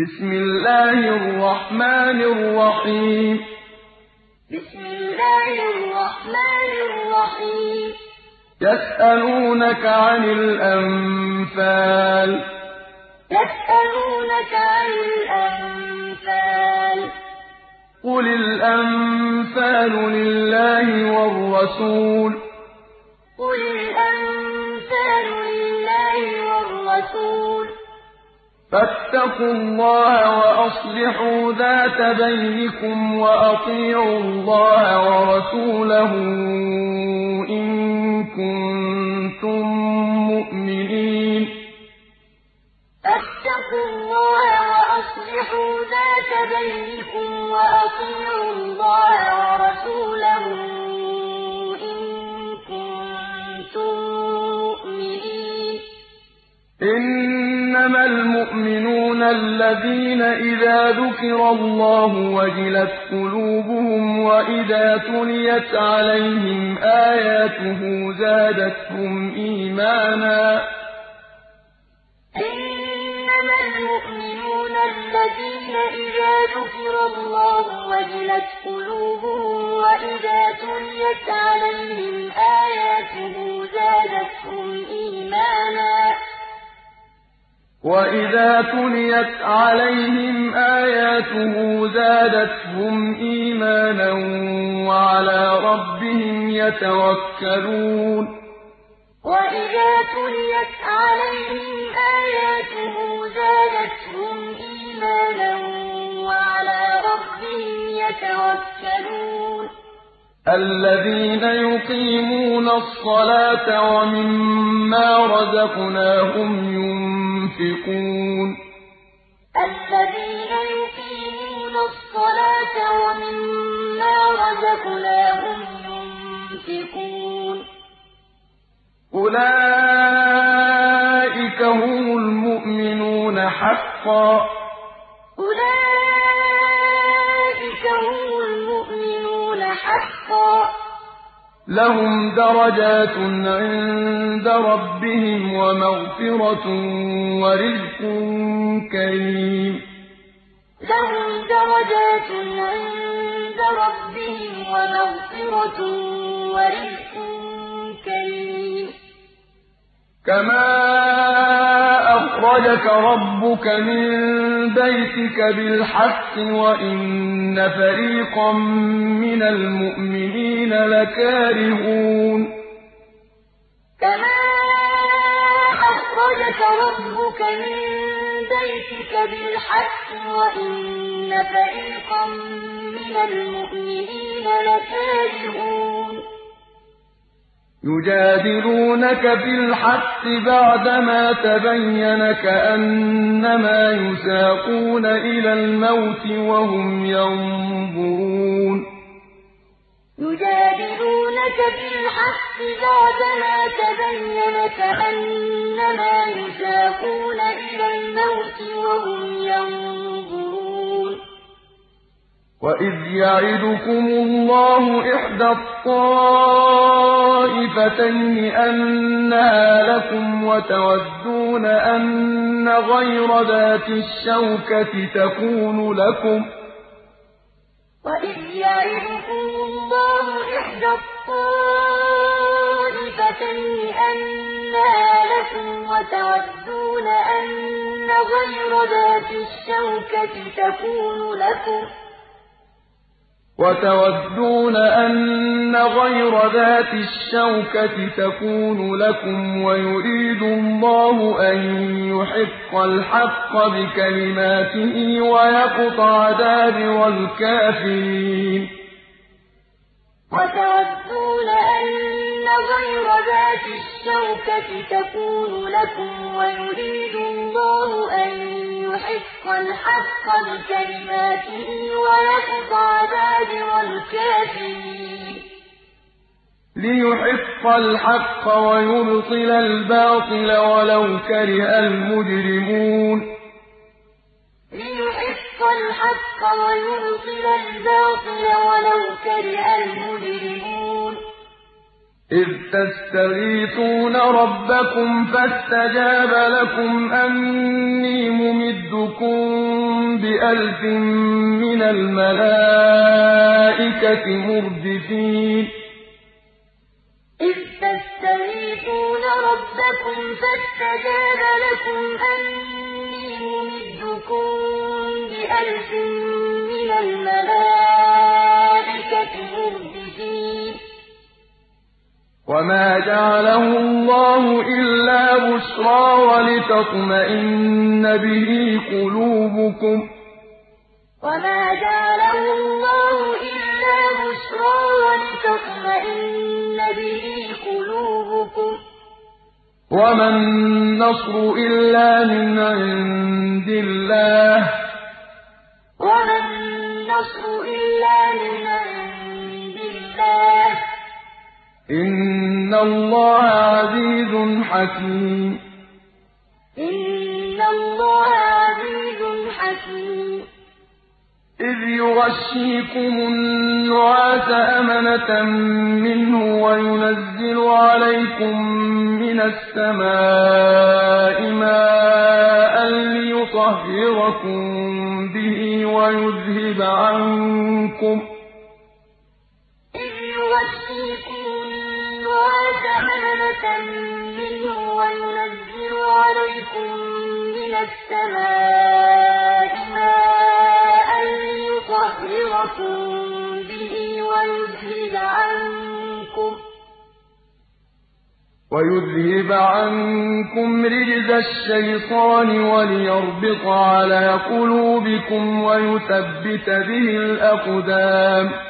بسم الله الرحمن الرحيم. بسم الله الرحمن الرحيم. يسألونك عن الأنفال. يسألونك عن الأنفال. قل الأنفال لله والرسول. قل الأنفال لله والرسول. فاتقوا الله وأصلحوا ذات بينكم وأطيعوا الله ورسوله إن كنتم مؤمنين. فاتقوا الله وأصلحوا ذات بينكم وأطيعوا الله ورسوله إنما المؤمنون الذين إذا ذكر الله وجلت قلوبهم وإذا تليت عليهم آياته زادتهم إيمانا. إنما المؤمنون الذين إذا ذكر الله وجلت قلوبهم وإذا عليهم آياته زادتهم إيمانا. وإذا تليت عليهم آياته زادتهم إيمانا وعلى ربهم يتوكلون وإذا تليت عليهم آياته زادتهم إيمانا وعلى ربهم يتوكلون الذين يقيمون الصلاة ومما رزقناهم ينفقون الذين يقيمون الصلاة ومما رزقناهم ينفقون. أولئك هم المؤمنون حقا. لهم درجات عند ربهم ومغفرة ورزق كريم. لهم درجات عند ربهم ومغفرة ورزق كما أخرجك ربك من بيتك بالحق وإن فريقا من المؤمنين لكارهون كما أخرجك ربك من بيتك بالحق وإن فريقا من المؤمنين لكارهون يجادلونك في الحق بعدما تبين كأنما يساقون إلى الموت وهم ينظرون. يجادلونك في الحق بعدما تبين كأنما يساقون إلى الموت وهم ينظرون. وإذ يعدكم الله إحدى الطائفتين أنها لكم وتودون أن غير ذات الشوكة تكون لكم وإذ يعدكم الله إحدى الطائفتين أنها لكم وتودون أن غير ذات الشوكة تكون لكم وتودون أن غير ذات الشوكة تكون لكم ويريد الله أن يحق الحق بكلماته ويقطع دابر الكافرين. وتودون أن غير ذات الشوكة تكون لكم ويريد الله أن يحق الحق بكلماته ويقطع دابر الكافرين. ليحق الحق ويبطل الباطل ولو كره المجرمون. ليحق الحق ويبطل الباطل ولو كره المجرمون. إذ تستغيثون ربكم فاستجاب لكم أني ممدكم بألف من الملائكة مردفين. إذ تستغيثون ربكم فاستجاب لكم أني ممدكم بألف من الملائكة مردفين. وما جعله الله إلا بشرى ولتطمئن به قلوبكم وما جعله الله إلا بشرى ولتطمئن به قلوبكم وما النصر إلا من عند الله وما النصر إلا من عند الله إن الله عزيز حكيم إن الله عزيز حكيم إذ يغشيكم النعاس أمنة منه وينزل عليكم من السماء ماء ليطهركم به ويذهب عنكم أمنة منه وينزل عليكم من السماء ماء ليطهركم به ويذهب عنكم ويذهب عنكم رجز الشيطان وليربط على قلوبكم ويثبت به الأقدام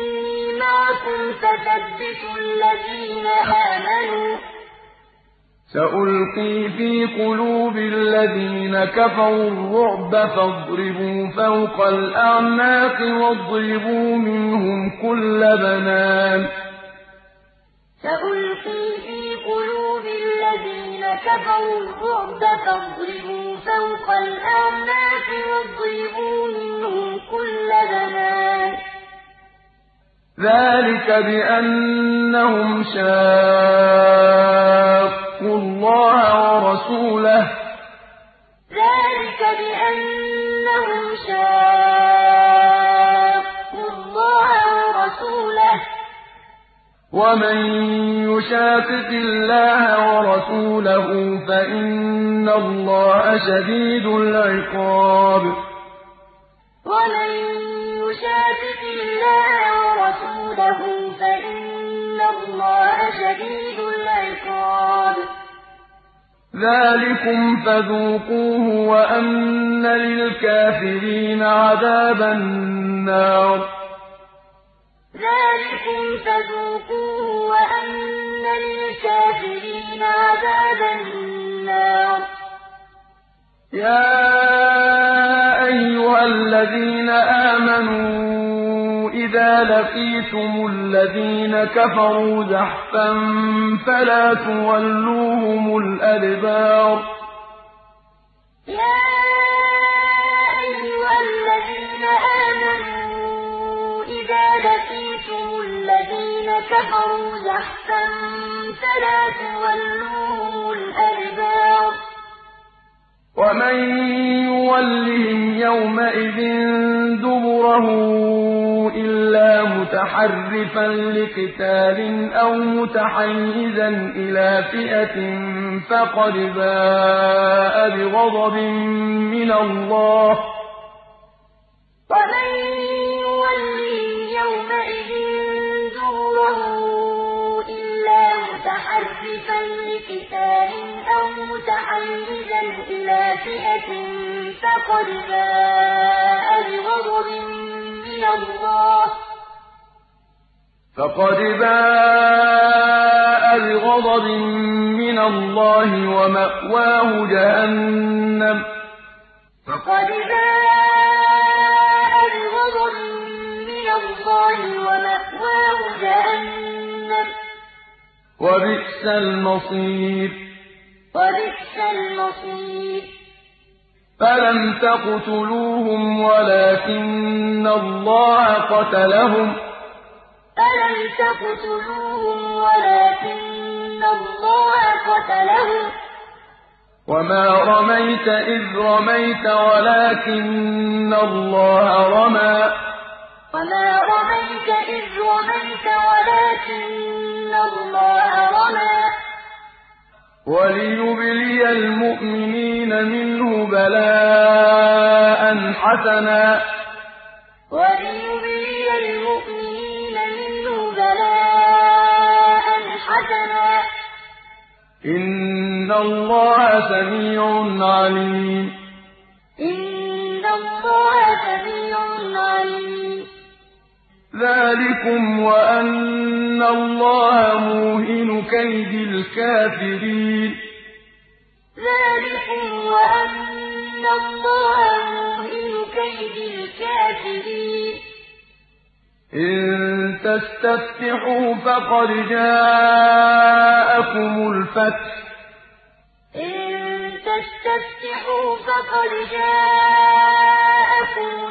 معكم فثبتوا الذين آمنوا. سألقي في قلوب الذين كفروا الرعب فاضربوا فوق الأعناق واضربوا منهم كل بنان. سألقي في قلوب الذين كفروا الرعب فاضربوا فوق الأعناق واضربوا منهم كل بنان. ذلك بأنهم شاقوا الله ورسوله. ذلك بأنهم شاقوا الله ورسوله. ومن يشاقق الله ورسوله فإن الله شديد العقاب. ومن يشاقق الله ورسوله فإن الله شديد العقاب. ذلكم فذوقوه وأن للكافرين عذاب النار. ذلكم فذوقوه وأن للكافرين عذاب النار. يا أيها الذين آمنوا إذا لقيتم الذين كفروا زحفا فلا تولوهم الأدبار. يا أيها الذين آمنوا إذا لقيتم الذين كفروا زحفا فلا تولوهم الأدبار. ومن يولهم يومئذ دبره إلا متحرفا لقتال أو متحيزا إلى فئة فقد باء بغضب من الله ومن متحرفا لقتال أو متحيزا إلى فئة فقد باء بغضب من الله. فقد باء بغضب من الله ومأواه جهنم. فقد باء بغضب من الله ومأواه جهنم. وبئس المصير. وبئس المصير. فلم تقتلوهم ولكن الله قتلهم. فلم تقتلوهم ولكن الله قتلهم. وما رميت إذ رميت ولكن الله رمى. وما رميت إذ رميت ولكن الله رمى وليبلي المؤمنين منه بلاء حسنا. وليبلي المؤمنين منه بلاء حسنا. إن الله سميع عليم. إن الله سميع عليم. ذلكم وأن الله موهن كيد الكافرين. ذلكم وأن الله موهن كيد الكافرين. إن تستفتحوا فقد جاءكم الفتح. إن تستفتحوا فقد جاءكم الفتح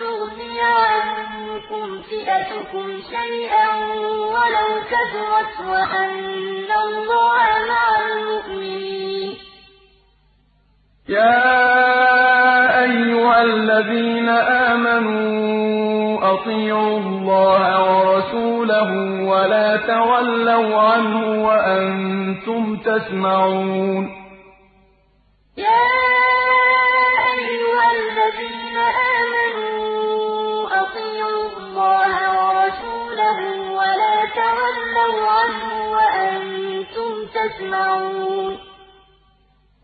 تغني عنكم فئتكم شيئا ولو كثرت وأن الله مع المؤمنين. يا أيها الذين آمنوا أطيعوا الله ورسوله ولا تولوا عنه وأنتم تسمعون. يا أيها الذين آمنوا الله ورسوله ولا تولوا عنه وأنتم تسمعون.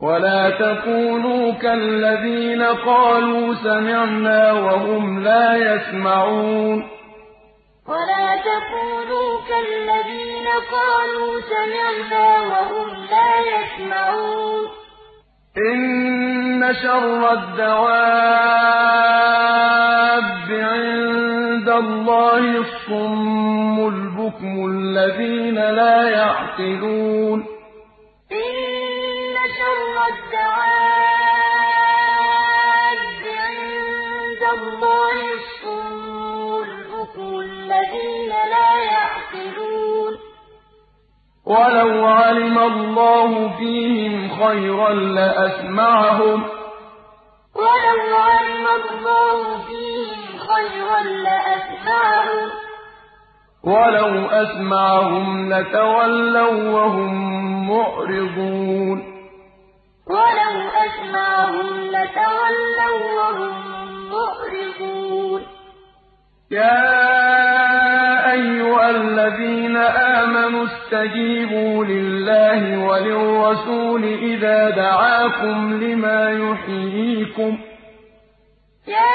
ولا تكونوا كالذين قالوا سمعنا وهم لا يسمعون. ولا تكونوا كالذين قالوا سمعنا وهم لا يسمعون. إن شر الدواب الله الصم البكم الذين لا يعقلون. إن شر الدواب عند الله الصم البكم الذين لا يعقلون. ولو علم الله فيهم خيرا لأسمعهم. ولو علم الله فيهم خيرا لأسمعهم ولو أسمعهم لتولوا وهم معرضون. ولو أسمعهم لتولوا وهم معرضون. يا أيها الذين آمنوا استجيبوا لله وللرسول إذا دعاكم لما يحييكم. يا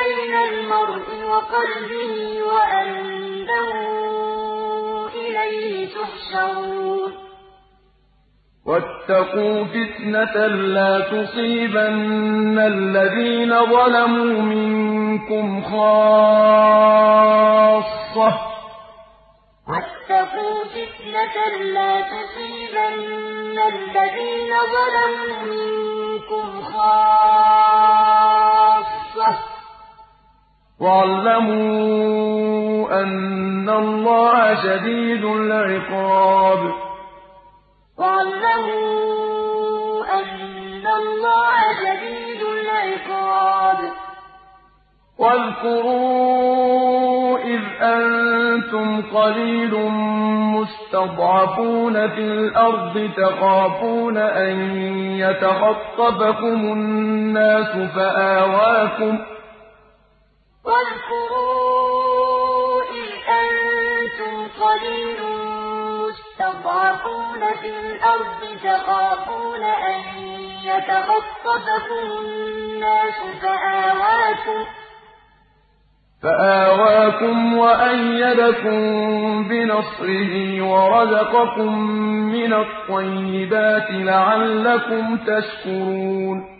بين المرء وقلبه وأنه إليه تحشرون. واتقوا فتنة لا تصيبن الذين ظلموا منكم خاصة. واتقوا فتنة لا تصيبن الذين ظلموا منكم خاصة. واعلموا أن الله شديد العقاب واعلموا أن الله شديد العقاب واذكروا إذ أنتم قليل مستضعفون في الأرض تخافون أن يتخطفكم الناس فآواكم واذكروا إذ أنتم قليل مستضعفون في الأرض تخافون أن يتخطفكم الناس فآواكم وأيدكم بنصره ورزقكم من الطيبات لعلكم تشكرون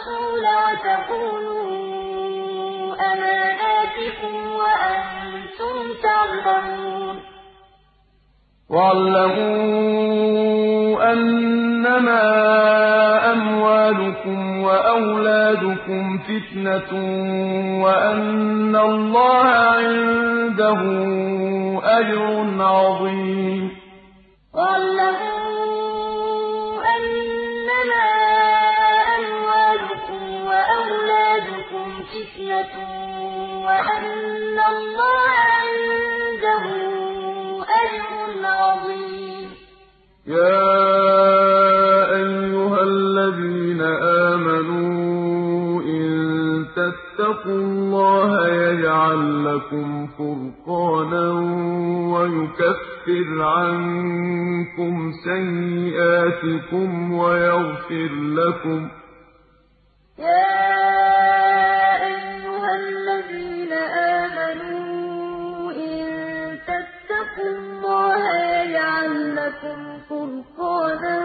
والرسول وتخونوا أماناتكم وأنتم تعلمون واعلموا أنما أموالكم وأولادكم فتنة وأن الله عنده أجر عظيم وأن الله عنده أجر عظيم يا أيها الذين آمنوا إن تتقوا الله يجعل لكم فرقانا ويكفر عنكم سيئاتكم ويغفر لكم يا أيها الذين آمنوا إن تتقوا الله يجعل لكم فرقانا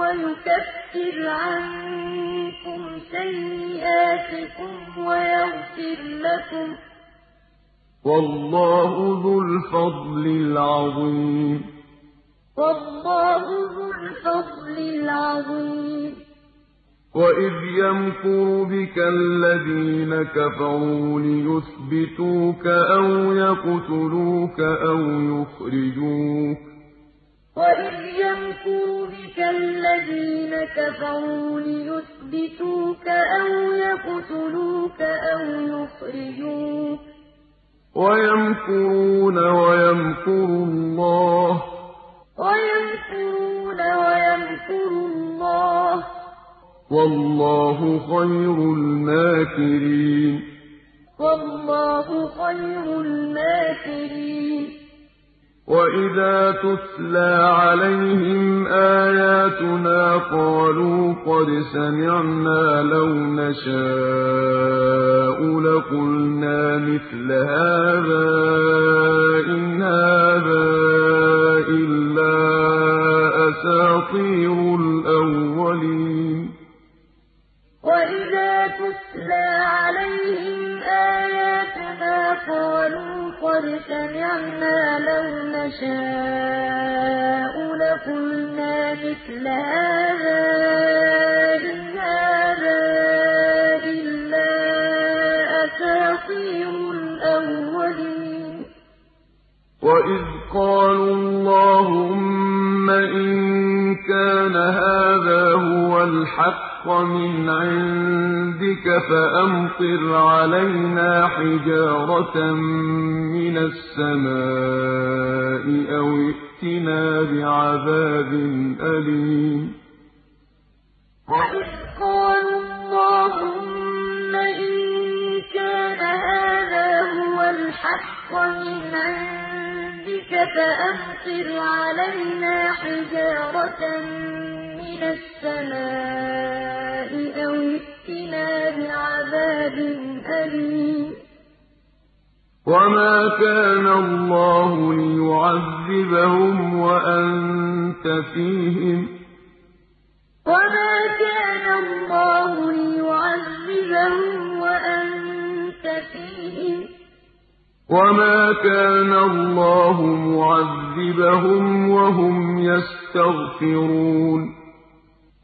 ويكفر عنكم سيئاتكم ويغفر لكم والله ذو الفضل العظيم. وإذ يمكر بك الذين كفروا ليثبتوك أو يقتلوك أو يخرجوك وإذ يمكر بك الذين كفروا ليثبتوك أو يقتلوك أو يخرجوك ويمكرون ويمكر الله ويمكرون ويمكر الله والله خير الماكرين. والله خير الماكرين. وإذا تتلى عليهم آياتنا قالوا قد سمعنا لو نشاء لقلنا مثل هذا إن هذا إلا أساطير تتلى عليهم آياتنا قالوا قد سمعنا لو نشاء لقلنا مثل هذا إن هذا إلا أساطير الأولين. وإذ قالوا اللهم إن كان هذا هو الحق من عندك فأمطر علينا حجارة من السماء أو ائتنا بعذاب أليم وإذ قالوا اللهم إن كان هذا الْحَقَّ مِنْ عِندِكَ فَأَمْطِرْ عَلَيْنَا حِجَارَةً مِّنَ السَّمَاءِ أَوِ ائْتِنَا بِعَذَابٍ أَلِيمٍ. وَمَا كَانَ اللَّهُ لِيُعَذِّبَهُمْ وَأَنتَ فِيهِمْ ۚ. وَمَا كَانَ اللَّهُ لِيُعَذِّبَهُمْ وَأَنتَ فِيهِمْ ۚ. وَمَا كَانَ اللَّهُ مُعَذِّبَهُمْ وَهُمْ يَسْتَغْفِرُونَ.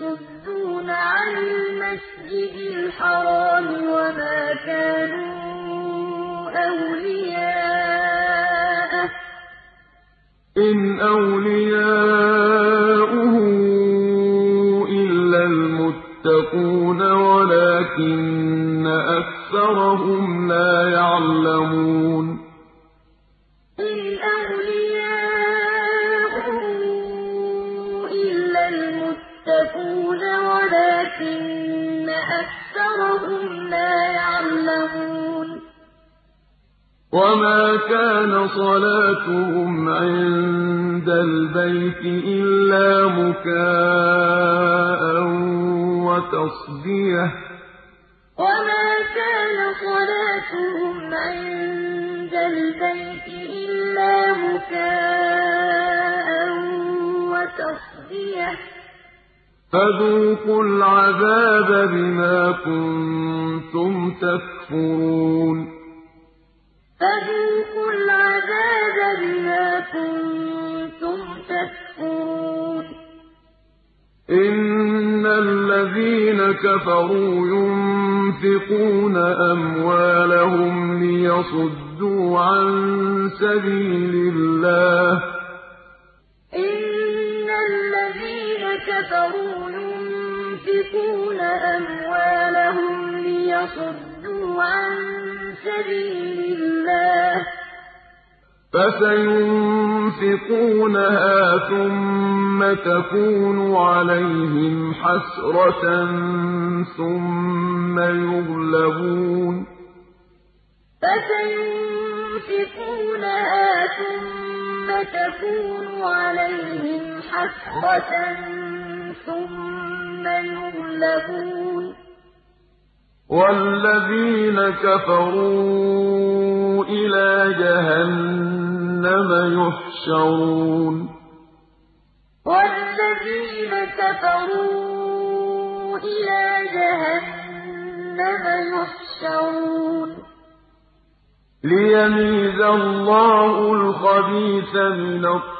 يَصُدُّونَ عَنِ الْمَسْجِدِ الْحَرَامِ وَمَا كَانُوا أَوْلِيَاءَهُ ۚ. إِنْ أَوْلِيَاؤُهُ إِلَّا الْمُتَّقُونَ وَلَٰكِنَّ أَكْثَرَهُمْ لَا يَعْلَمُونَ. وَلَٰكِنَّ أَكْثَرَهُمْ لَا يَعْلَمُونَ. وَمَا كَانَ صَلَاتُهُمْ عِندَ الْبَيْتِ إِلَّا مُكَاءً وَتَصْدِيَةً ۚ. وَمَا كَانَ صَلَاتُهُمْ عِندَ الْبَيْتِ إِلَّا مُكَاءً وَتَصْدِيَةً ۚ. فَذُوقُوا الْعَذَابَ بِمَا كُنتُمْ تَكْفُرُونَ. فَذُوقُوا الْعَذَابَ بِمَا كُنتُمْ تَكْفُرُونَ. إِنَّ الَّذِينَ كَفَرُوا يُنفِقُونَ أَمْوَالَهُمْ لِيَصُدُّوا عَن سَبِيلِ اللَّهِ ۚ. كَفَرُوا يُنفِقُونَ أَمْوَالَهُمْ لِيَصُدُّوا عَن سَبِيلِ اللَّهِ ۚ فَسَيُنفِقُونَهَا ثُمَّ تَكُونُ عَلَيْهِمْ حَسْرَةً ثُمَّ يُغْلَبُونَ فَسَيُنفِقُونَهَا ثُمَّ تَكُونُ عَلَيْهِمْ حَسْرَةً ثُمَّ يُغْلَبُونَ. وَالَّذِينَ كَفَرُوا إِلَىٰ جَهَنَّمَ يُحْشَرُونَ. وَالَّذِينَ كَفَرُوا إِلَىٰ جَهَنَّمَ يُحْشَرُونَ. لِيَمِيزَ اللَّهُ الْخَبِيثَ مِنَ الطَّيِّبِ.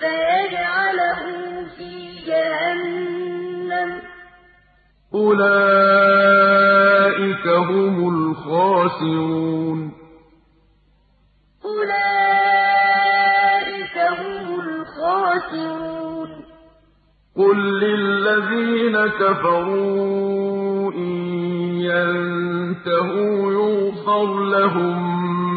فَيَجْعَلَهُ فِي جَهَنَّمَ ۚ. أُولَٰئِكَ هُمُ الْخَاسِرُونَ. أُولَٰئِكَ هُمُ الْخَاسِرُونَ. قُل لِّلَّذِينَ كَفَرُوا إِن يَنتَهُوا يُغْفَرْ لَهُم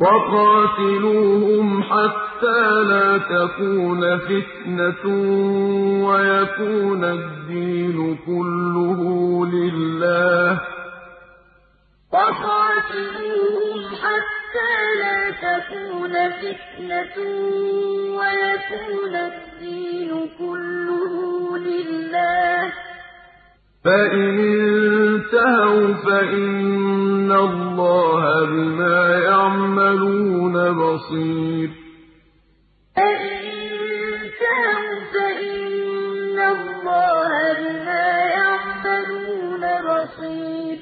وَقَاتِلُوهُمْ حَتَّىٰ لَا تَكُونَ فِتْنَةٌ وَيَكُونَ الدِّينُ كُلُّهُ لِلَّهِ ۖ. وَقَاتِلُوهُمْ حَتَّىٰ لَا تَكُونَ فِتْنَةٌ وَيَكُونَ الدِّينُ كُلُّهُ لِلَّهِ ۖ. فَإِنِ انتَهَوْا فَإِنَّ اللَّهَ بِمَا يَعْمَلُونَ بَصِيرٌ فَإِنِ انتَهَوْا فَإِنَّ اللَّهَ بِمَا يَعْمَلُونَ بَصِيرٌ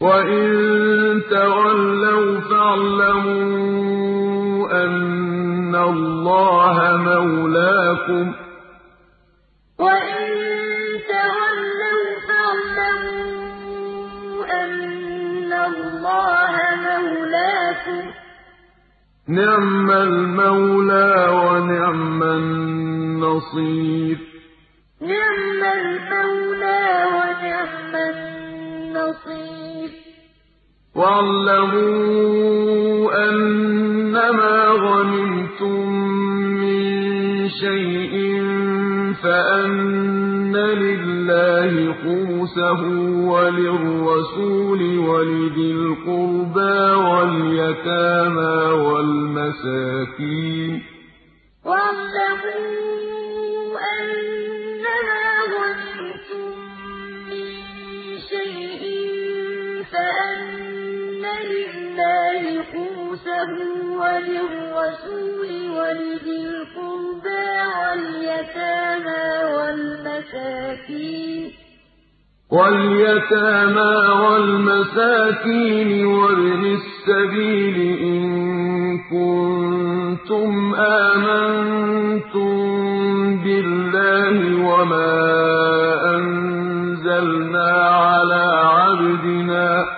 وَإِن تَوَلَّوْا فَاعْلَمُوا أَنَّ اللَّهَ مَوْلَاكُمْ ۚ اللَّهَ نِعْمَ الْمَوْلَىٰ وَنِعْمَ النَّصِيرُ. نِعْمَ الْمَوْلَىٰ وَنِعْمَ النَّصِيرُ. وَاعْلَمُوا أَنَّمَا غَنِمْتُم مِّن شَيْءٍ فَأَنَّ لِلَّهِ وَلِلرَّسُولِ وَلِذِي الْقُرْبَىٰ وَالْيَتَامَىٰ وَالْمَسَاكِينِ وَاعْلَمُوا أَنَّمَا فَأَنَّ لِلَّهِ وَلِلرَّسُولِ وَلِذِي الْقُرْبَىٰ وَالْيَتَامَىٰ وَالْمَسَاكِينِ وَابْنِ السَّبِيلِ إِن كُنتُمْ آمَنتُم بِاللَّهِ وَمَا أَنزَلْنَا عَلَىٰ عَبْدِنَا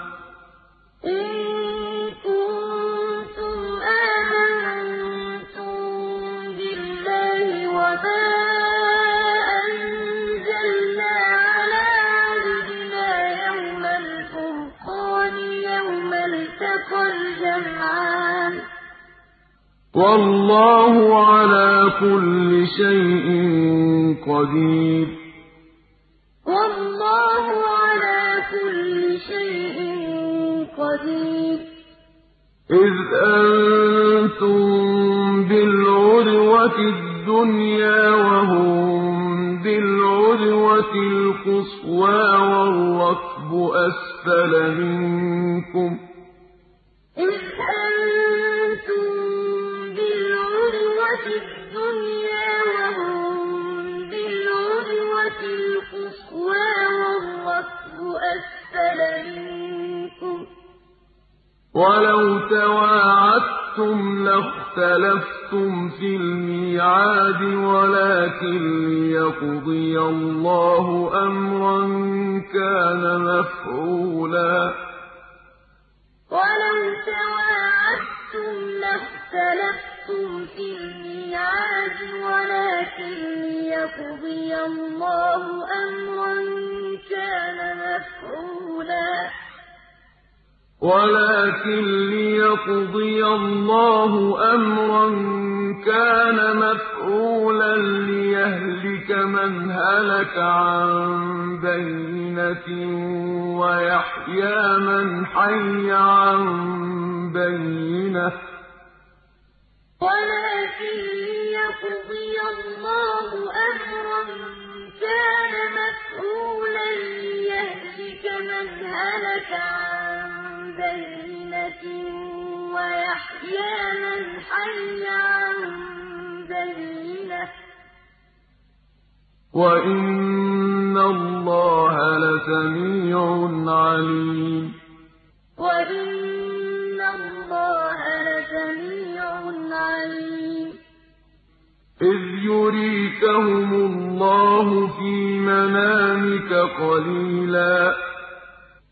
وَاللَّهُ عَلَىٰ كُلِّ شَيْءٍ قَدِيرٌ. وَاللَّهُ عَلَىٰ كُلِّ شَيْءٍ قَدِيرٌ. إِذْ أَنتُم بِالْعُدْوَةِ الدُّنْيَا وَهُم بِالْعُدْوَةِ الْقُصْوَىٰ وَالرَّكْبُ أَسْفَلَ مِنكُمْ ۚ. وَلَوْ تَوَاعَدتُّمْ لَاخْتَلَفْتُمْ فِي الْمِيعَادِ وَلَٰكِن لِّيَقْضِيَ اللَّهُ أَمْرًا كَانَ مَفْعُولًا. وَلَوْ تَوَاعَدتُّمْ لَاخْتَلَفْتُمْ فِي الْمِيعَادِ وَلَٰكِن لِّيَقْضِيَ اللَّهُ أَمْرًا كَانَ مَفْعُولًا. وَلَٰكِن لِّيَقْضِيَ اللَّهُ أَمْرًا كَانَ مَفْعُولًا لِّيَهْلِكَ مَنْ هَلَكَ عَن بَيِّنَةٍ وَيَحْيَىٰ مَنْ حَيَّ عَن بَيِّنَةٍ ۗ. وَلَٰكِن لِّيَقْضِيَ اللَّهُ أَمْرًا كَانَ مَفْعُولًا لِّيَهْلِكَ مَنْ هَلَكَ عَن بَيِّنَةٍ وَيَحْيَىٰ مَنْ حَيَّ عَن بَيِّنَةٍ ۗ. وَإِنَّ اللَّهَ لَسَمِيعٌ عَلِيمٌ. وَإِنَّ اللَّهَ لَسَمِيعٌ عَلِيمٌ إِذْ يُرِيكَهُمُ اللَّهُ فِي مَنَامِكَ قَلِيلًا.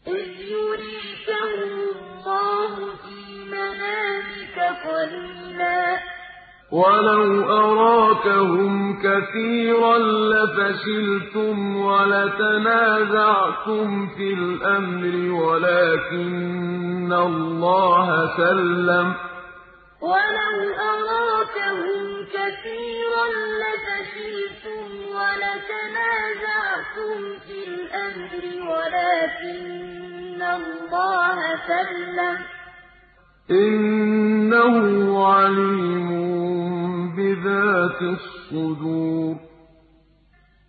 إِذْ يُرِيكَهُمُ اللَّهُ فِي مَنَامِكَ قَلِيلًا. وَلَوْ أَرَاكَهُمْ كَثِيرًا لَّفَشِلْتُمْ وَلَتَنَازَعْتُمْ فِي الْأَمْرِ وَلَٰكِنَّ اللَّهَ سَلَّمَ ۗ وَلَوْ أَرَاكَهُمْ كَثِيرًا لَّفَشِلْتُمْ وَلَتَنَازَعْتُمْ فِي الْأَمْرِ وَلَٰكِنَّ اللَّهَ سَلَّمَ ۗ إِنَّهُ عَلِيمٌ بِذَاتِ الصُّدُورِ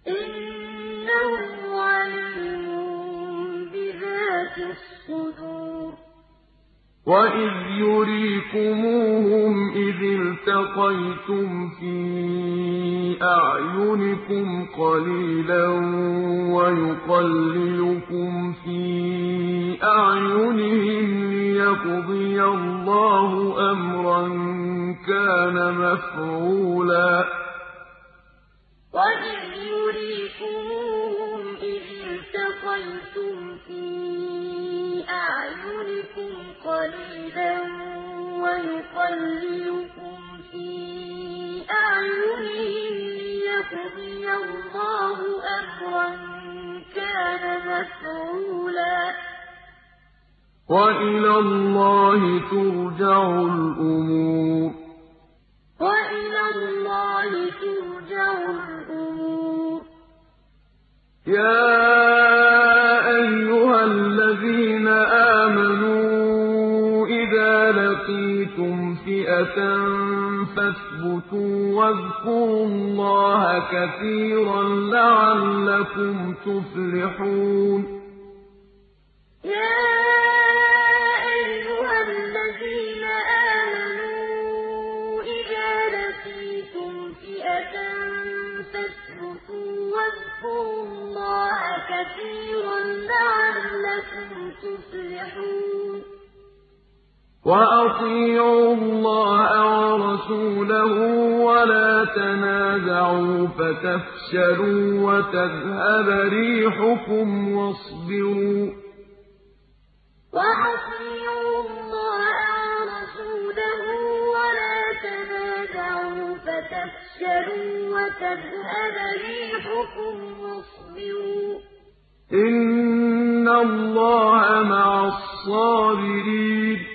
إِنَّهُ عَلِيمٌ بِذَاتِ الصُّدُورِ وَإِذْ يُرِيكُمُوهُمْ إِذِ الْتَقَيْتُمْ فِي أَعْيُنِكُمْ قَلِيلًا وَيُقَلِّلُكُمْ فِي أَعْيُنِهِمْ لِيَقْضِيَ اللَّهُ أَمْرًا كَانَ مَفْعُولًا وَإِذْ قَلِيلًا وَيُقَلِّلُكُمْ فِي أَعْيُنِهِمْ لِيَقْضِيَ اللَّهُ أَمْرًا كَانَ مَفْعُولًا. وَإِلَى اللَّهِ تُرْجَعُ الْأُمُورُ. وَإِلَى اللَّهِ تُرْجَعُ الْأُمُورُ. يَا فَاثْبُتُوا وَاذْكُرُوا اللَّهَ كَثِيرًا لَّعَلَّكُمْ تُفْلِحُونَ يَا أَيُّهَا الَّذِينَ آمَنُوا إِذَا لَقِيتُمْ فِئَةً فَاثْبُتُوا وَاذْكُرُوا اللَّهَ كَثِيرًا لَّعَلَّكُمْ تُفْلِحُونَ وَأَطِيعُوا اللَّهَ وَرَسُولَهُ وَلَا تَنَازَعُوا فَتَفْشَلُوا وَتَذْهَبَ رِيحُكُمْ وَاصْبِرُوا وَأَطِيعُوا اللَّهَ وَرَسُولَهُ وَلَا تَنَازَعُوا فَتَفْشَلُوا وَتَذْهَبَ رِيحُكُمْ وَاصْبِرُوا ۚ إِنَّ اللَّهَ مَعَ الصَّابِرِينَ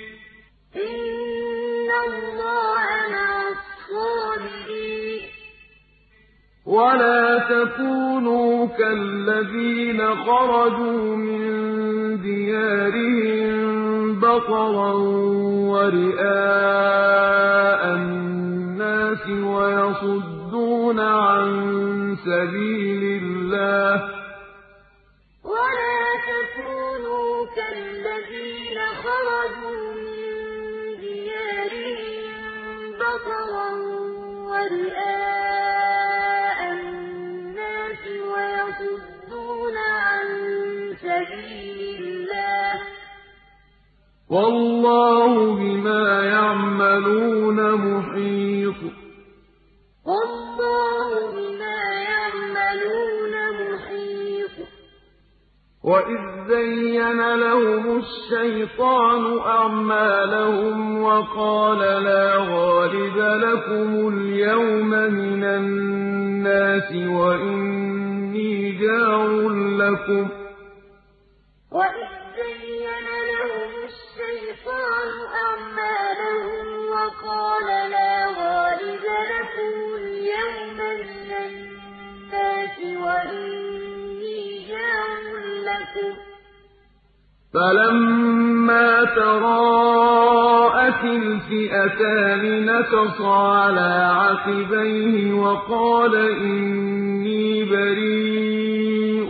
إِنَّ اللَّهَ مَعَ وَلَا تَكُونُوا كَالَّذِينَ خَرَجُوا مِن دِيَارِهِم بَطَرًا وَرِئَاءَ النَّاسِ وَيَصُدُّونَ عَن سَبِيلِ اللَّهِ ۚ وَاللَّهُ بِمَا يَعْمَلُونَ مُحِيطٌ. وَاللَّهُ بِمَا يَعْمَلُونَ مُحِيطٌ. وَإِذ زَيَّنَ لَهُمُ الشَّيْطَانُ أَعْمَالَهُمْ وَقَالَ لَا غَالِبَ لَكُمُ الْيَوْمَ مِنَ النَّاسِ وَإِنِّي جَارٌ لَّكُمْ ۖ. وَإِذْ الشَّيْطَانُ أَعْمَالَهُمْ وَقَالَ لَا غَالِبَ لَكُمُ الْيَوْمَ مِنَ النَّاسِ وَإِنِّي جَارٌ لَّكُمْ ۖ. فَلَمَّا تَرَاءَتِ الْفِئَتَانِ نَكَصَ عَلَىٰ عَقِبَيْهِ وَقَالَ إِنِّي بَرِيءٌ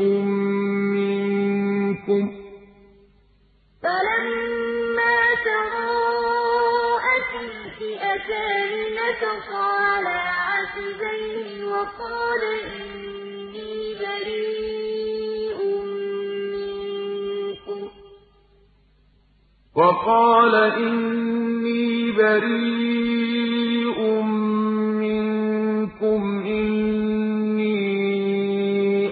مِّنكُمْ ۖ. فَلَمَّا الْفِئَتَانِ نَكَصَ عَلَىٰ عَقِبَيْهِ وَقَالَ إِنِّي بَرِيءٌ مِّنكُمْ. وَقَالَ إِنِّي بَرِيءٌ مِّنكُمْ. إِنِّي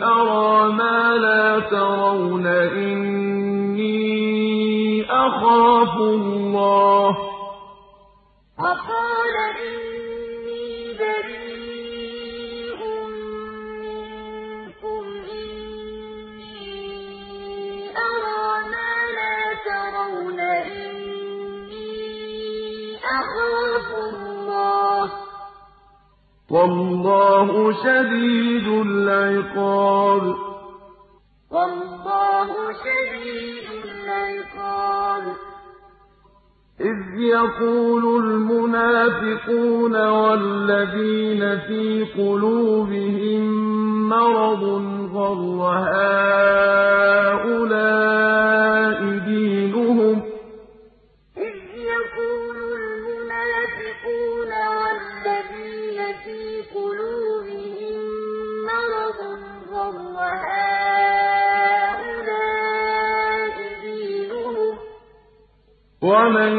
أَرَىٰ مَا لَا تَرَوْنَ. إِنِّي أَخَافُ اللَّهَ ۚ. وَقَالَ إِنِّي بَرِيءٌ مِّنكُمْ إِنِّي أَرَىٰ مَا لَا تَرَوْنَ إِنِّي أَخَافُ اللَّهَ ۚ. وَاللَّهُ شَدِيدُ الْعِقَابِ. وَاللَّهُ شَدِيدُ الْعِقَابِ. إِذْ يَقُولُ الْمُنَافِقُونَ وَالَّذِينَ فِي قُلُوبِهِم مَّرَضٌ غَرَّ هَٰؤُلَاءِ دِينُهُمْ ۗ وَمَن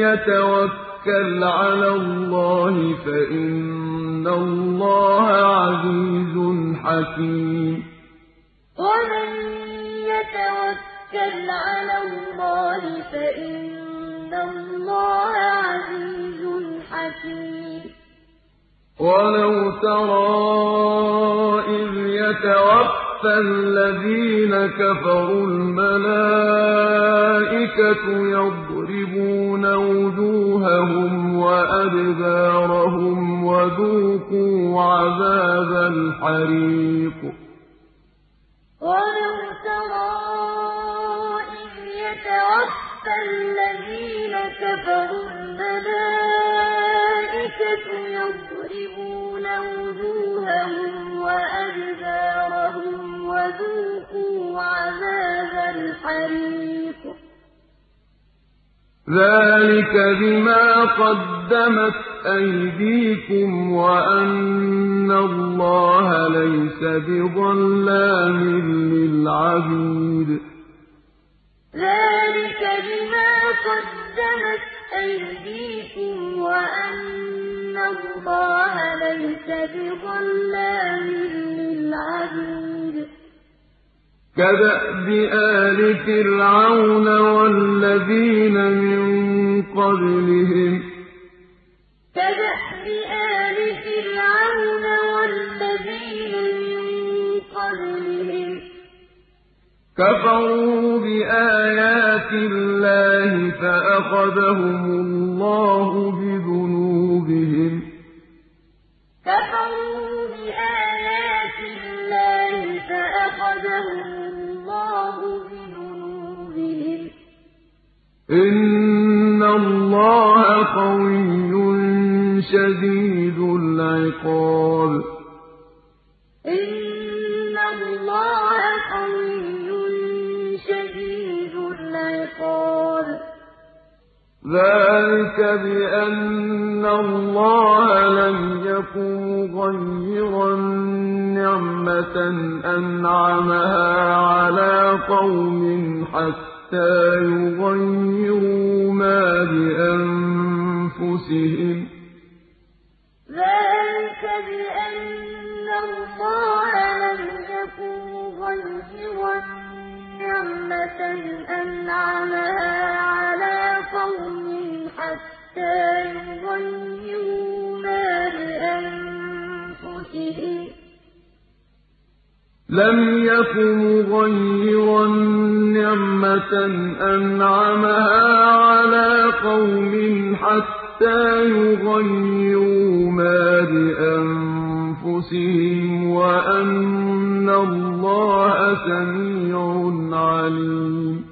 يَتَوَكَّلْ عَلَى اللَّهِ فَإِنَّ اللَّهَ عَزِيزٌ حَكِيمٌ وَمَن يَتَوَكَّلْ عَلَى اللَّهِ فَإِنَّ اللَّهَ عَزِيزٌ حَكِيمٌ وَلَوْ تَرَىٰ إِذْ يَتَوَفَّى الَّذِينَ كَفَرُوا الْمَلَائِكَةُ يَضْرِبُونَ وُجُوهَهُمْ وَأَدْبَارَهُمْ وَذُوقُوا عَذَابَ الْحَرِيقِ وَلَوْ تَرَىٰ إِذْ يَتَوَفَّى الَّذِينَ كَفَرُوا الْمَلَائِكَةُ يَضْرِبُونَ وُجُوهَهُمْ وَأَدْبَارَهُمْ وَذُوقُوا عَذَابَ الْحَرِيقِ. ذَٰلِكَ بِمَا قَدَّمَتْ أَيْدِيكُمْ وَأَنَّ اللَّهَ لَيْسَ بِظَلَّامٍ لِّلْعَبِيدِ. ذَٰلِكَ بِمَا قَدَّمَتْ أَيْدِيكُمْ وَأَنَّ اللَّهَ لَيْسَ بِظَلَّامٍ لِّلْعَبِيدِ. كَدَأْبِ آلِ فِرْعَوْنَ وَالَّذِينَ مِن قَبْلِهِمْ ۚ كَدَأْبِ آلِ فِرْعَوْنَ وَالَّذِينَ مِن قَبْلِهِمْ ۚ كَفَرُوا بِآيَاتِ اللَّهِ فَأَخَذَهُمُ اللَّهُ بِذُنُوبِهِمْ ۗ كَفَرُوا بِآيَاتِ اللَّهِ فَأَخَذَهُمُ اللَّهُ بِذُنُوبِهِمْ ۗ. إِنَّ اللَّهَ قَوِيٌّ شَدِيدُ الْعِقَابِ. إِنَّ اللَّهَ قَوِيٌّ شَدِيدُ الْعِقَابِ. ذَٰلِكَ بِأَنَّ اللَّهَ لَمْ يَكُن مُّغَيِّرًا نِّعْمَةً أَنْعَمَهَا عَلَىٰ قَوْمٍ حَتَّىٰ يُغَيِّرُوا مَا بِأَنفُسِهِمْ ۗ. ذَٰلِكَ بِأَنَّ اللَّهَ لَمْ يَكُن مُّغَيِّرًا نِّعْمَةً أَنْعَمَهَا عَلَىٰ قَوْمٍ حَتَّىٰ يُغَيِّرُوا مَا بِأَنفُسِهِمْ ۗ لَمْ يَكُ مُغَيِّرًا نِّعْمَةً أَنْعَمَهَا عَلَىٰ قَوْمٍ حَتَّىٰ يُغَيِّرُوا مَا بِأَنفُسِهِمْ ۙ وَأَنَّ اللَّهَ سَمِيعٌ عَلِيمٌ.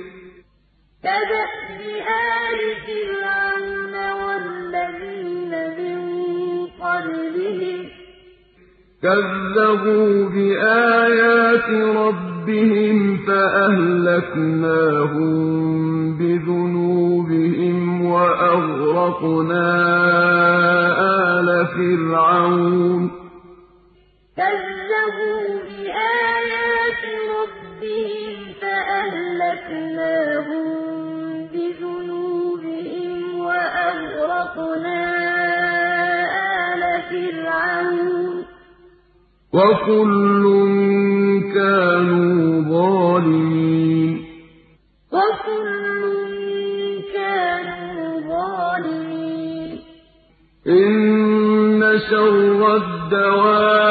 كَذَّبُوا بِآيَاتِ رَبِّهِمْ فَأَهْلَكْنَاهُم بِذُنُوبِهِمْ وَأَغْرَقْنَا آلَ فِرْعَوْنَ ۚ كَذَّبُوا بِآيَاتِ رَبِّهِمْ فَأَهْلَكْنَاهُم بِذُنُوبِهِمْ وَأَغْرَقْنَا آلَ فِرْعَوْنَ ۚ وَكُلٌّ كَانُوا ظَالِمِينَ إِنَّ شَرَّ الدَّوَابِّ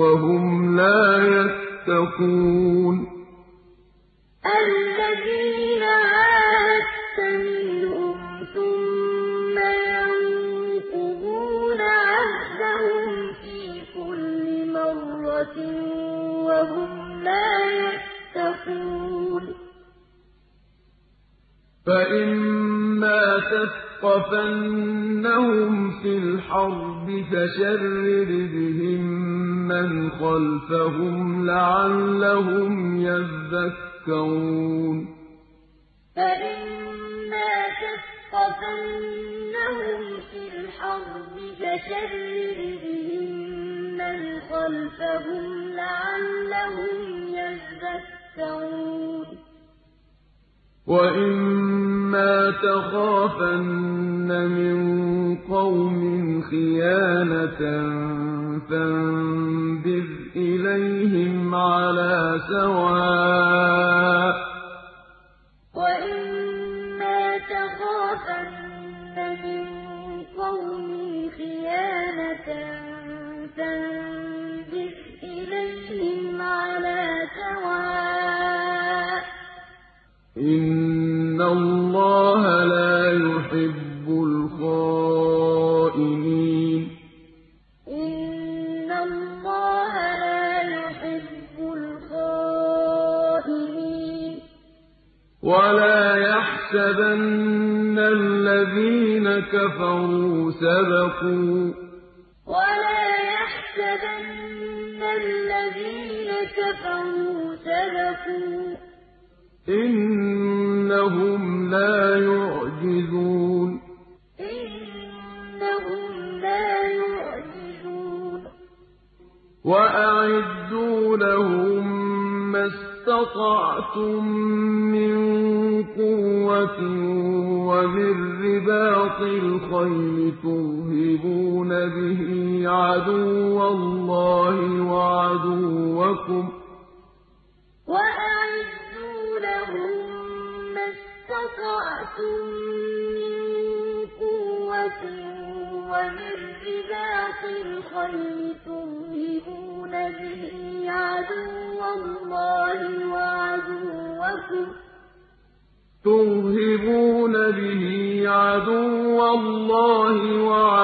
وَهُمْ لَا يَتَّقُونَ الَّذِينَ عَاهَدتَّ مِنْهُمْ ثُمَّ يَنقُضُونَ عَهْدَهُمْ فِي كُلِّ مَرَّةٍ وَهُمْ لَا يَتَّقُونَ فَإِمَّا تَثْقَفَنَّهُمْ فِي الْحَرْبِ فَشَرِّدْ بِهِم مَّنْ خَلْفَهُمْ لَعَلَّهُمْ يَذَّكَّرُونَ. فَإِمَّا تَثْقَفَنَّهُمْ فِي الْحَرْبِ فَشَرِّدْ بِهِم مَّنْ خَلْفَهُمْ لَعَلَّهُمْ يَذَّكَّرُونَ. وَإِمَّا تَخَافَنَّ مِن قَوْمٍ خِيَانَةً فَانبِذْ إِلَيْهِمْ عَلَىٰ سَوَاءٍ ۚ يَحْسَبَنَّ الَّذِينَ كَفَرُوا سَبَقُوا ۚ. وَلَا يَحْسَبَنَّ الَّذِينَ كَفَرُوا سَبَقُوا ۚ. إِنَّهُمْ لَا يُعْجِزُونَ. إِنَّهُمْ لَا يُعْجِزُونَ. وَأَعِدُّوا لَهُم مَّا اسْتَطَعْتُم مِّن قُوَّةٍ وَمِن رِّبَاطِ الْخَيْلِ تُرْهِبُونَ بِهِ عَدُوَّ اللَّهِ وَعَدُوَّكُمْ ۚ وَأَعِدُّوا لَهُم مَّا اسْتَطَعْتُم مِّن قُوَّةٍ وَمِن رِّبَاطِ الْخَيْلِ بِهِ عَدُوَّ اللَّهِ وَعَدُوَّكُمْ ۚ. تُرْهِبُونَ بِهِ عَدُوَّ اللَّهِ وَعَدُوَّكُمْ.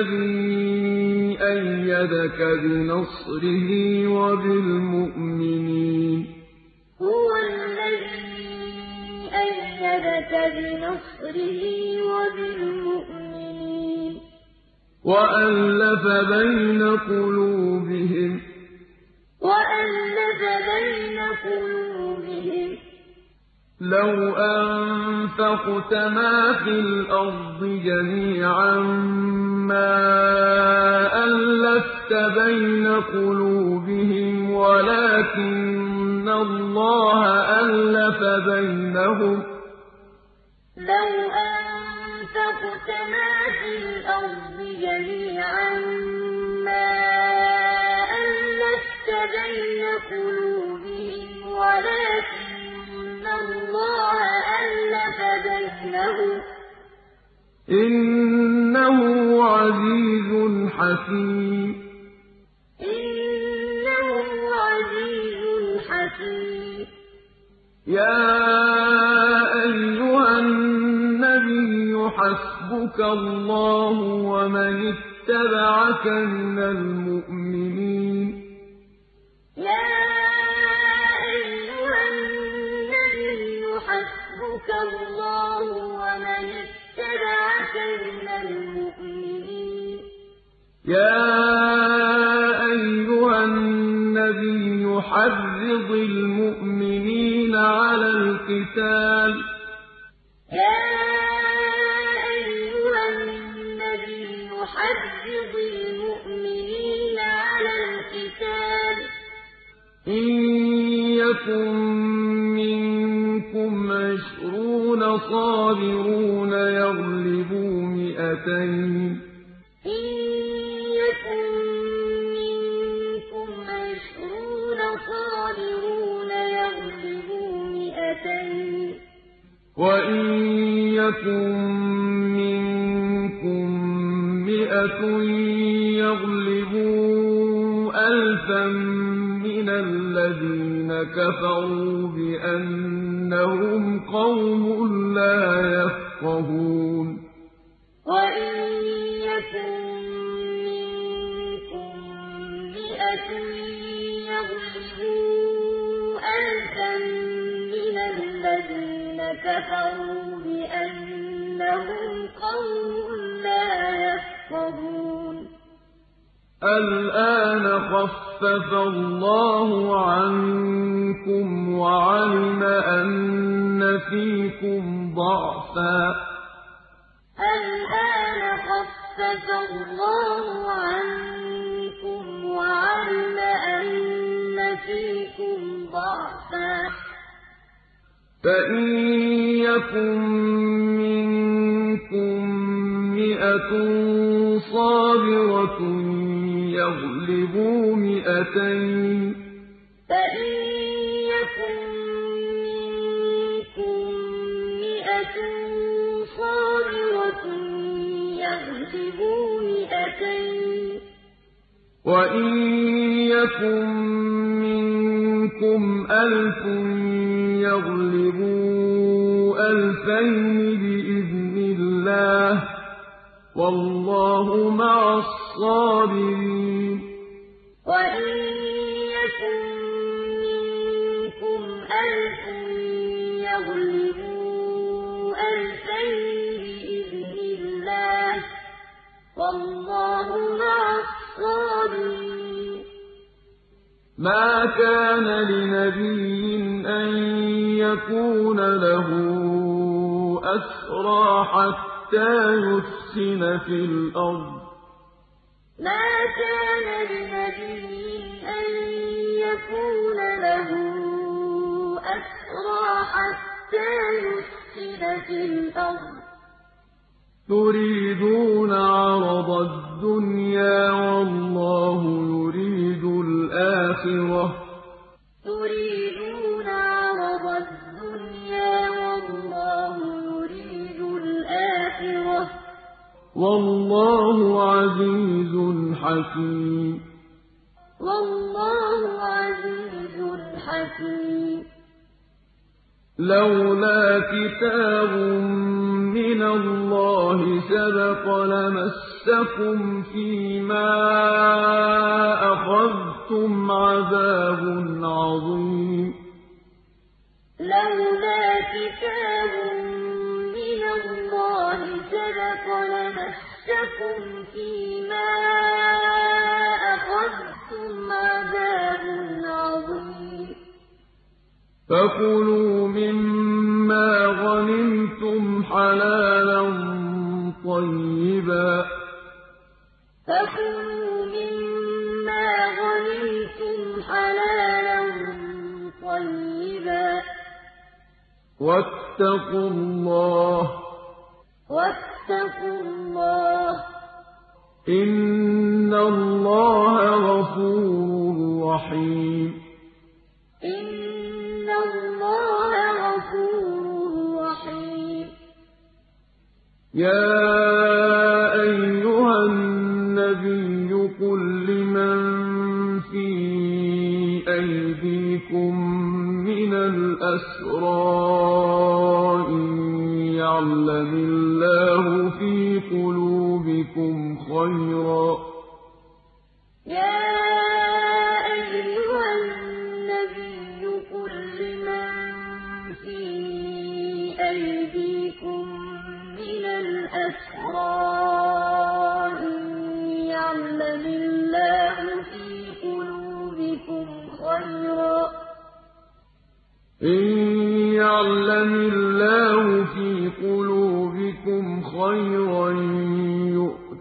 الَّذِي أَيَّدَكَ بِنَصْرِهِ وَبِالْمُؤْمِنِينَ هُوَ الَّذِي أَيَّدَكَ بِنَصْرِهِ وَبِالْمُؤْمِنِينَ وَأَلَّفَ بَيْنَ قُلُوبِهِمْ ۚ وَأَلَّفَ بَيْنَ قُلُوبِهِمْ ۚ لَوْ أَنفَقْتَ مَا فِي الْأَرْضِ جَمِيعًا مَّا أَلَّفْتَ بَيْنَ قُلُوبِهِمْ وَلَٰكِنَّ اللَّهَ أَلَّفَ بَيْنَهُمْ ۚ لَوْ أَنفَقْتَ مَا فِي الْأَرْضِ جَمِيعًا مَّا أَلَّفْتَ بَيْنَ قُلُوبِهِمْ وَلَٰكِنَّ إِنَّهُ عَزِيزٌ حَكِيمٌ. إِنَّهُ عَزِيزٌ حَكِيمٌ. يَا أَيُّهَا النَّبِيُّ حَسْبُكَ اللَّهُ وَمَنِ اتَّبَعَكَ مِنَ الْمُؤْمِنِينَ. حَسْبُكَ اللَّهُ وَمَنِ اتَّبَعَكَ مِنَ الْمُؤْمِنِينَ. يَا أَيُّهَا النَّبِيُّ حَرِّضِ الْمُؤْمِنِينَ عَلَى الْقِتَالِ ۚ. يَا أَيُّهَا النَّبِيُّ حَرِّضِ الْمُؤْمِنِينَ عَلَى الْقِتَالِ ۚ. إِن يَكُن مِّنكُمْ عِشْرُونَ صَابِرُونَ يَغْلِبُوا مِائَتَيْنِ ۚ إِن يَكُن مِّنكُمْ عِشْرُونَ صَابِرُونَ يَغْلِبُوا مِائَتَيْنِ ۚ وَإِن يَكُن مِّنكُم مِّائَةٌ يَغْلِبُوا أَلْفًا مِّنَ الَّذِينَ كَفَرُوا بِأَنَّهُمْ قَوْمٌ لَّا يَفْقَهُونَ. وَإِن يَكُن مِّنكُم مِّائَةٌ يَغْلِبُوا أَلْفًا مِّنَ الَّذِينَ كَفَرُوا بِأَنَّهُمْ قَوْمٌ لَّا يَفْقَهُونَ. الْآنَ خَفَّفَ اللَّهُ عَنكُمْ وَعَلِمَ أَنَّ فِيكُمْ ضَعْفًا ۚ. الْآنَ خَفَّفَ اللَّهُ عَنكُمْ وَعَلِمَ أَنَّ فِيكُمْ ضَعْفًا ۚ. فَإِن يَكُن مِّنكُم مِّائَةٌ صَابِرَةٌ يَغْلِبُوا مِائَتَيْنِ ۚ فَإِن يَكُن يَغْلِبُوا مِائَتَيْنِ ۚ وَإِن يَكُن مِّنكُمْ أَلْفٌ يَغْلِبُوا أَلْفَيْنِ بِإِذْنِ اللَّهِ ۗ وَاللَّهُ مَعَ الصَّابِرِينَ. وَإِن يَكُن مِّنكُمْ أَلْفٌ يَغْلِبُوا أَلْفَيْنِ وَاللَّهُ مَعَ الصَّابِرِينَ مَا كَانَ لِنَبِيٍّ أَن يَكُونَ لَهُ أَسْرَىٰ حَتَّىٰ يُثْخِنَ فِي الْأَرْضِ ۚ. مَا كَانَ لِنَبِيٍّ أَن يَكُونَ لَهُ أَسْرَىٰ حَتَّىٰ يُثْخِنَ فِي الْأَرْضِ ۚ. تُرِيدُونَ عَرَضَ الدُّنْيَا وَاللَّهُ يُرِيدُ الْآخِرَةَ ۗ. تُرِيدُونَ عَرَضَ الدُّنْيَا وَاللَّهُ يُرِيدُ الْآخِرَةَ ۗ. وَاللَّهُ عَزِيزٌ حَكِيمٌ. وَاللَّهُ عَزِيزٌ حَكِيمٌ. لَّوْلَا كِتَابٌ مِّنَ اللَّهِ سَبَقَ لَمَسَّكُمْ فِيمَا أَخَذْتُمْ عَذَابٌ عَظِيمٌ. لَّوْلَا كِتَابٌ مِّنَ اللَّهِ سَبَقَ لَمَسَّكُمْ فِيمَا أَخَذْتُمْ عَذَابٌ عَظِيمٌ. فَكُلُوا مِمَّا غَنِمْتُمْ حَلَالًا طَيِّبًا ۚ. وَاتَّقُوا اللَّهَ ۚ. إِنَّ اللَّهَ غَفُورٌ رَّحِيمٌ. يَا أَيُّهَا النَّبِيُّ قُل لِّمَن فِي أَيْدِيكُم مِّنَ الْأَسْرَىٰ إِن يَعْلَمِ اللَّهُ فِي قُلُوبِكُمْ خَيْرًا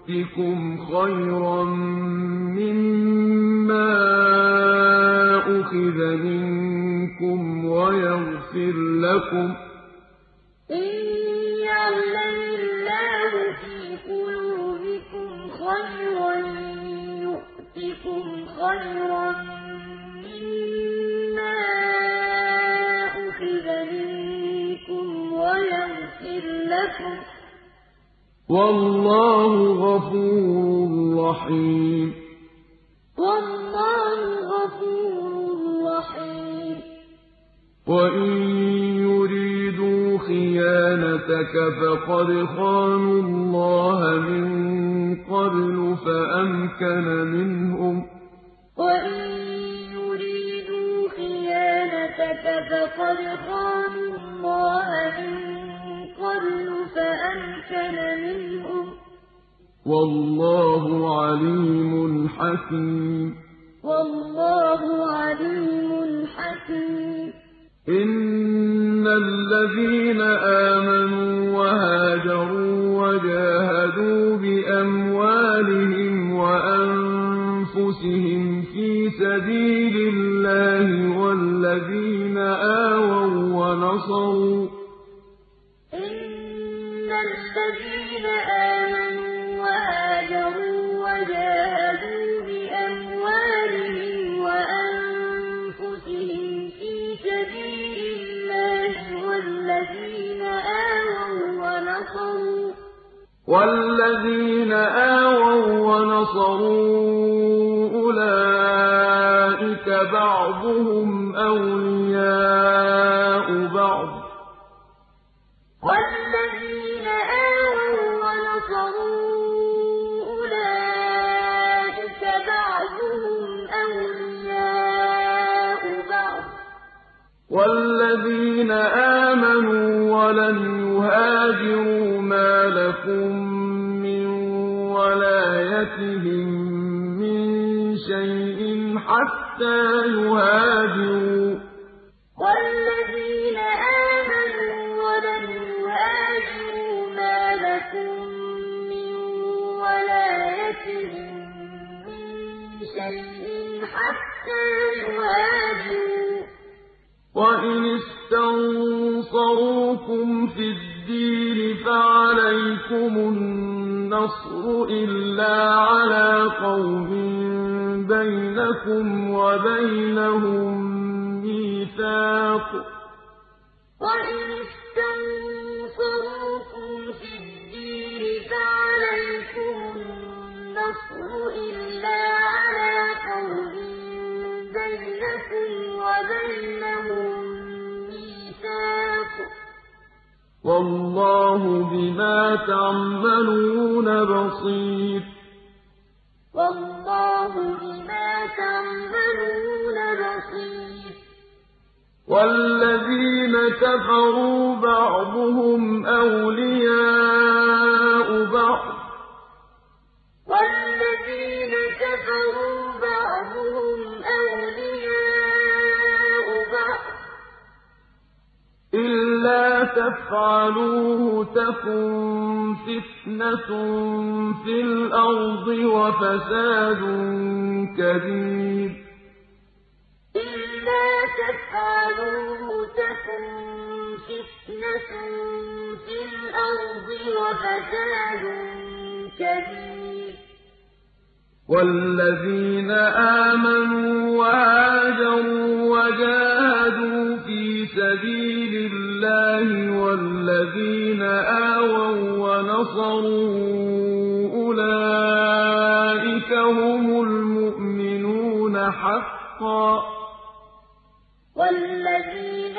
يُؤْتِكُمْ خَيْرًا مِّمَّا أُخِذَ مِنكُمْ وَيَغْفِرْ لَكُمْ ۗ إِن يَعْلَمِ اللَّهُ فِي قُلُوبِكُمْ خَيْرًا يُؤْتِكُمْ خَيْرًا لَكُمْ ۗ وَاللَّهُ غَفُورٌ رَّحِيمٌ. وَاللَّهُ غَفُورٌ رَّحِيمٌ. وَإِن يُرِيدُوا خِيَانَتَكَ فَقَدْ خَانُوا اللَّهَ مِن قَبْلُ فَأَمْكَنَ مِنْهُمْ ۗ. وَإِن يُرِيدُوا خِيَانَتَكَ فَقَدْ خَانُوا مِنْهُمْ ۗ. وَاللَّهُ عَلِيمٌ حَكِيمٌ. وَاللَّهُ عَلِيمٌ حَكِيمٌ. إِنَّ الَّذِينَ آمَنُوا وَهَاجَرُوا وَجَاهَدُوا بِأَمْوَالِهِمْ وَأَنفُسِهِمْ فِي سَبِيلِ اللَّهِ وَالَّذِينَ آوَوا وَّنَصَرُوا الَّذِينَ آمَنُوا وَهَاجَرُوا وَجَاهَدُوا بِأَمْوَالِهِمْ وَأَنفُسِهِمْ فِي سَبِيلِ اللَّهِ وَالَّذِينَ آوَوا وَّنَصَرُوا أُولَٰئِكَ بَعْضُهُمْ أَوْلِيَاءُ بَعْضٍ ۚ. كَفَرُوا أُولَٰئِكَ بَعْضُهُمْ أَوْلِيَاءُ بَعْضٍ ۚ وَالَّذِينَ آمَنُوا وَلَمْ يُهَاجِرُوا مَا لَكُم مِّن وَلَايَتِهِم مِّن شَيْءٍ حَتَّىٰ يُهَاجِرُوا ۚ. والذين آمنوا فَإِنَّ يهاجروا ما لكم يُهَاجِرُوا ۚ وَإِنِ اسْتَنصَرُوكُمْ فِي الدِّينِ فَعَلَيْكُمُ النَّصْرُ إِلَّا عَلَىٰ قَوْمٍ بَيْنَكُمْ وَبَيْنَهُم مِّيثَاقٌ ۗ النَّصْرُ إِلَّا عَلَىٰ قَوْمٍ بَيْنَكُمْ وَبَيْنَهُم مِّيثَاقٌ ۗ. وَاللَّهُ بِمَا تَعْمَلُونَ بَصِيرٌ. وَاللَّهُ بِمَا تَعْمَلُونَ بَصِيرٌ. وَالَّذِينَ كَفَرُوا بَعْضُهُمْ أَوْلِيَاءُ بَعْضٍ ۚ. وَالَّذِينَ كَفَرُوا بَعْضُهُمْ أَوْلِيَاءُ بَعْضٍ ۚ. إِلَّا تَفْعَلُوهُ تَكُن فِتْنَةٌ فِي الْأَرْضِ وَفَسَادٌ كَبِيرٌ. إِلَّا تَفْعَلُوهُ تَكُن فِتْنَةٌ فِي الْأَرْضِ وَفَسَادٌ كَبِيرٌ. وَالَّذِينَ آمَنُوا وَهَاجَرُوا وَجَاهَدُوا فِي سَبِيلِ اللَّهِ وَالَّذِينَ آوَوا وَّنَصَرُوا أُولَٰئِكَ هُمُ الْمُؤْمِنُونَ حَقًّا ۚ. وَالَّذِينَ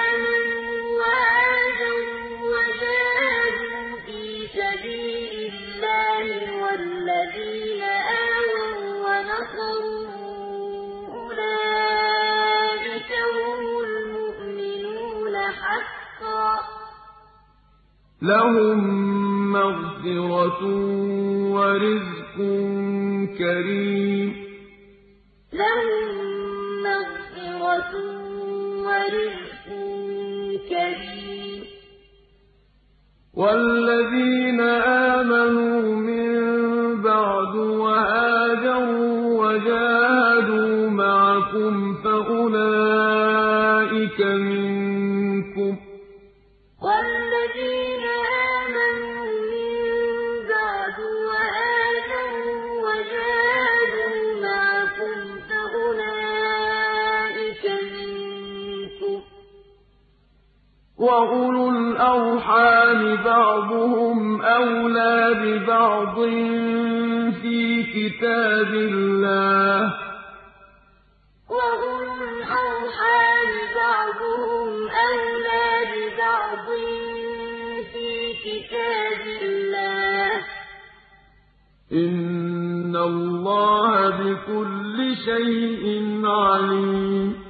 آمَنُوا وَهَاجَرُوا لَّهُم مَّغْفِرَةٌ وَرِزْقٌ كَرِيمٌ لَّهُم مَّغْفِرَةٌ وَرِزْقٌ كَرِيمٌ وَالَّذِينَ آمَنُوا مِن بَعْدُ وَهَاجَرُوا وَجَاهَدُوا وَأُولُو الْأَرْحَامِ بَعْضُهُمْ أَوْلَىٰ بِبَعْضٍ فِي كِتَابِ اللَّهِ ۗ. وَأُولُو الْأَرْحَامِ بَعْضُهُمْ أَوْلَىٰ بِبَعْضٍ فِي كِتَابِ اللَّهِ ۗ. إِنَّ اللَّهَ بِكُلِّ شَيْءٍ عَلِيمٌ.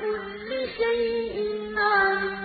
كُلِّ شَيْءٍ عَلِيمٌ.